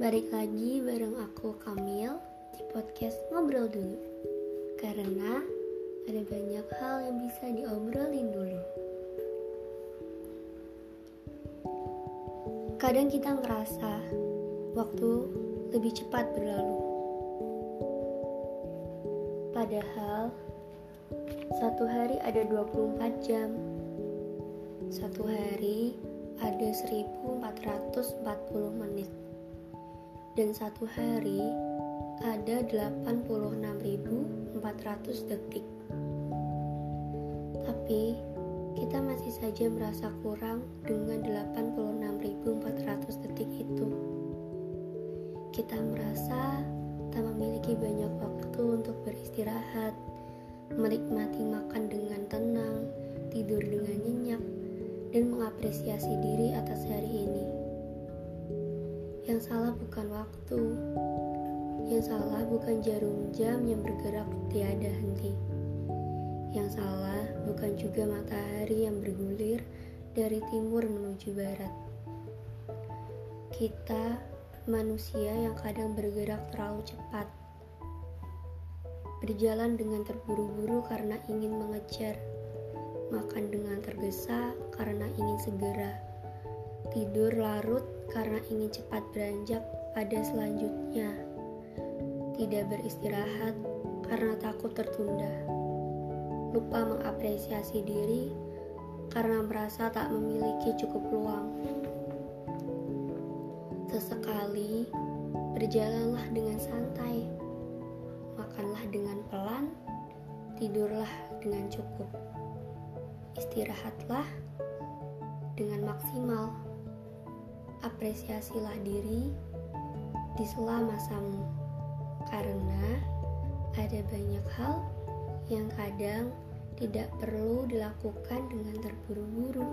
Balik lagi bareng aku Kamil di podcast Ngobrol Dulu. Karena ada banyak hal yang bisa diobrolin dulu. Kadang kita ngerasa waktu lebih cepat berlalu. Padahal satu hari ada 24 jam. Satu hari ada 1440 menit dan satu hari ada 86.400 detik. Tapi kita masih saja merasa kurang dengan 86.400 detik itu. Kita merasa tak memiliki banyak waktu untuk beristirahat, menikmati makan dengan tenang, tidur dengan nyenyak, dan mengapresiasi diri atas hari ini. Yang salah bukan waktu. Yang salah bukan jarum jam yang bergerak tiada henti. Yang salah bukan juga matahari yang bergulir dari timur menuju barat. Kita manusia yang kadang bergerak terlalu cepat. Berjalan dengan terburu-buru karena ingin mengejar. Makan dengan tergesa karena ingin segera. Tidur larut karena ingin cepat beranjak pada selanjutnya. Tidak beristirahat karena takut tertunda. Lupa mengapresiasi diri karena merasa tak memiliki cukup peluang. Sesekali berjalanlah dengan santai, makanlah dengan pelan, tidurlah dengan cukup, istirahatlah dengan maksimal apresiasilah diri di sela masamu karena ada banyak hal yang kadang tidak perlu dilakukan dengan terburu-buru.